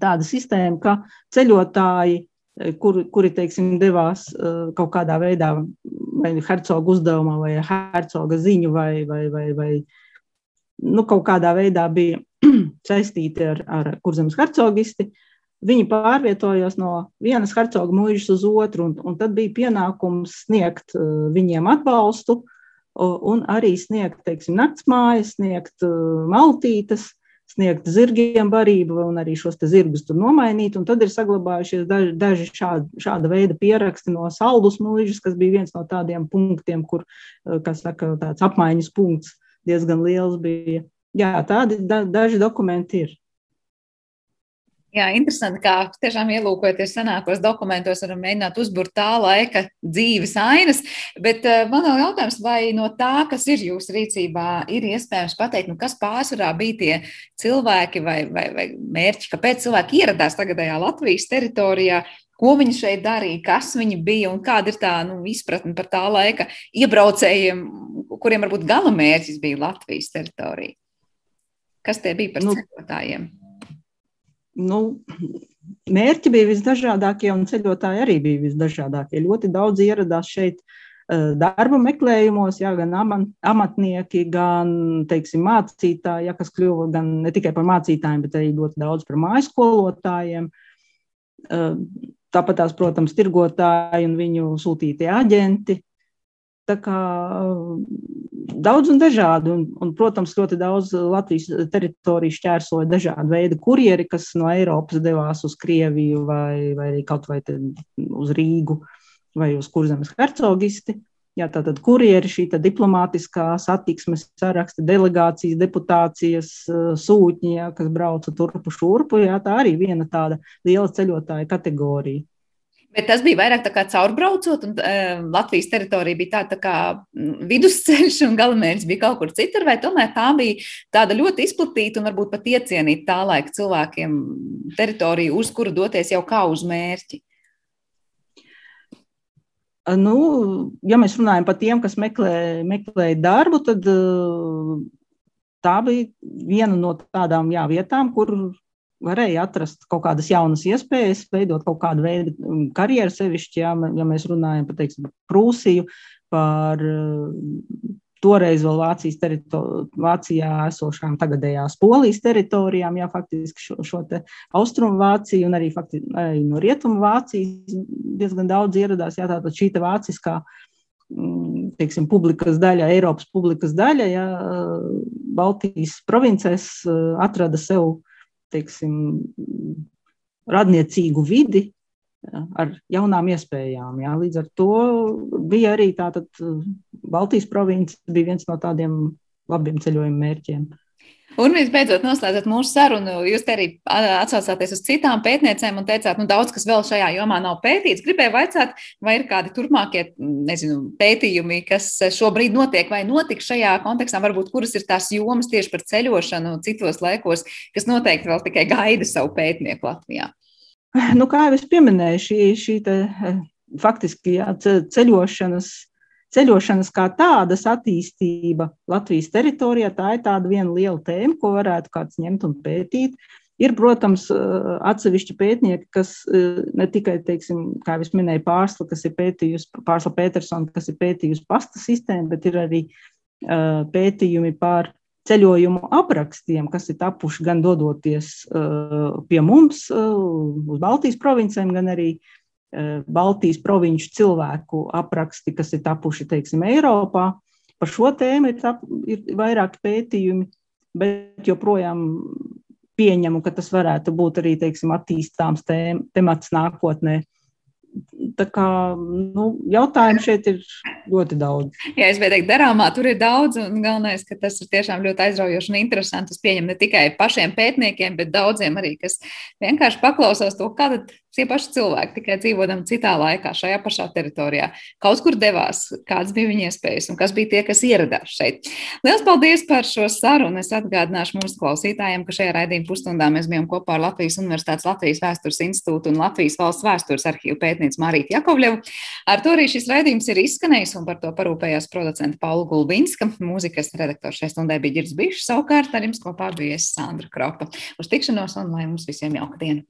tāda sistēma, ka ceļotāji, eh, kur, kuri, teiksim, devās uh, kaut kādā veidā vai hercoga uzdevumā vai hercoga ziņu vai, vai, vai, vai nu, kaut kādā veidā bija saistīti ar, ar kurzemes hercogisti. Viņi pārvietojās no vienas hercoga mūžas uz otru, un, un tad bija pienākums sniegt uh, viņiem atbalstu un arī sniegt, teiksim, naktsmājas, sniegt uh, maltītes, sniegt zirgiem barību un arī šos zirgus tur nomainīt. Un tad ir saglabājušies daži, daži šāda, šāda veida pieraksti no saldus mūžas, kas bija viens no tādiem punktiem, kur, uh, kas saka, tāds apmaiņas punkts diezgan liels bija. Jā, tādi da, daži dokumenti ir. Jā, interesanti, kā tiešām ielūkojoties senākos dokumentos, varam mēģināt uzburt tā laika dzīves ainas. Bet uh, man vēl jautājums, vai no tā, kas ir jūsu rīcībā, ir iespējams pateikt, nu, kas pārsvarā bija tie cilvēki vai, vai, vai mērķi, kāpēc cilvēki ieradās tagadējā Latvijas teritorijā, ko viņi šeit darīja, kas viņi bija un kāda ir tā nu, izpratne par tā laika iebraucējiem, kuriem varbūt gala mērķis bija Latvijas teritorija. Kas tie bija par nu, ceļotājiem? Nu, mērķi bija visdažādākie, un ceļotāji arī bija visdažādākie. Ļoti daudz ieradās šeit eh, darba meklējumos, jā, gan amatnieki, gan teiksim, mācītāji, jā, kas kļuva gan ne tikai par mācītājiem, bet arī ļoti daudz par mājas skolotājiem. Tāpat tās, protams, tirgotāji un viņu sūtītie aģenti. Tā kā daudz un dažādi, un, un, protams, ļoti daudz Latvijas teritoriju šķērsoja dažādi veidi kurjeri, kas no Eiropas devās uz Krieviju vai, vai kaut vai uz Rīgu vai uz Kurzemes hercogisti. Jā, tātad kurjeri, šī tā diplomātiskā satiksmes saraksta, delegācijas, deputācijas, sūtņi, jā, kas brauca turpu šurpu, jā, tā arī viena tāda liela ceļotāja kategorija. Bet tas bija vairāk tā kā caurbraucot, un uh, Latvijas teritorija bija tāda tā kā vidusceļš, un galamērķis bija kaut kur citur, vai tomēr tā bija tāda ļoti izplatīta un varbūt pat iecienīta tā laika cilvēkiem teritorija, uz kuru doties jau kā uz mērķi? Nu, ja mēs runājam par tiem, kas meklē, meklēja darbu, tad tā bija viena no tādām jā, vietām, kur varēja atrast kaut kādas jaunas iespējas, veidot kaut kādu veidu karjeru sevišķi, ja, ja mēs runājam par teiksim, Prūsiju, par toreiz vēl Vācijas Vācijā esošām tagadējās Polijas teritorijām, jā, faktiski šo, šo te austrumu Vāciju un arī, faktiski, arī no rietumu Vācijas diezgan daudz ieradās, jā, tātad šī te vāciskā, mm, teiksim, publikas daļa, Eiropas publikas daļa, jā, Baltijas provincēs atrada sev teiksim, radniecīgu vidi ar jaunām iespējām. Jā. Līdz ar to bija arī tātad Baltijas province bija viens no tādiem labiem ceļojuma mērķiem. Un visbeidzot, noslēdzot mūsu sarunu, jūs arī atsaucāties uz citām pētniecēm un teicāt, nu, daudz kas vēl šajā jomā nav pētīts. Gribēju vaicāt, vai ir kādi turpmākie nezinu, pētījumi, kas šobrīd notiek vai notiks šajā kontekstā, varbūt kuras ir tās jomas tieši par ceļošanu citos laikos, kas noteikti vēl tikai gaida savu pētnieku Latvijā. Nu, kā jau es pieminēju, šī, šī te, faktiski jā, ceļošanas ceļošanas kā tādas attīstība Latvijas teritorijā, tā ir tāda viena liela tēma, ko varētu kāds ņemt un pētīt. Ir, protams, atsevišķi pētnieki, kas ne tikai, teiksim, kā jau minēju, pārsla, kas ir pētījusi, pārsla Petersona, kas ir pētījusi pasta sistēmu, bet ir arī pētījumi par ceļojumu aprakstiem, kas ir tapuši gan dodoties pie mums uz Baltijas provincēm, gan arī Eh, Baltijas provinču cilvēku apraksti, kas ir tapuši, teiksim, Eiropā. Par šo tēmu ir, tap, ir vairāki pētījumi, bet joprojām pieņemu, ka tas varētu būt arī teiksim, attīstāms tēm, temats nākotnē. Tā kā nu, jautājumu šeit ir ļoti daudz. Jā, es gribēju teikt, darāmā tur ir daudz, un galvenais, ka tas ir tiešām ļoti aizraujoši un interesanti. Es pieņemu ne tikai pašiem pētniekiem, bet daudziem arī, kas vienkārši paklausās to, kāda Tie paši cilvēki, tikai dzīvodami citā laikā, šajā pašā teritorijā, kaut kur devās, kādas bija viņa iespējas un kas bija tie, kas ieradās šeit. Lielas paldies par šo sarunu. Es atgādināšu mūsu klausītājiem, ka šajā raidījuma pusstundā mēs bijām kopā ar Latvijas Universitātes Latvijas Vēstures institūtu un Latvijas valsts vēstures arhīvu pētnieci Marītu Jakovļevu. Ar to arī šis raidījums ir izskanējis un par to parūpējās producenta Paula Gulbinska. Mūzikas redaktors šai stundai bija Girds Bišs, savukārt ar jums kopā bija Sandra Kropa. Uz tikšanos un lai mums visiem jauka diena!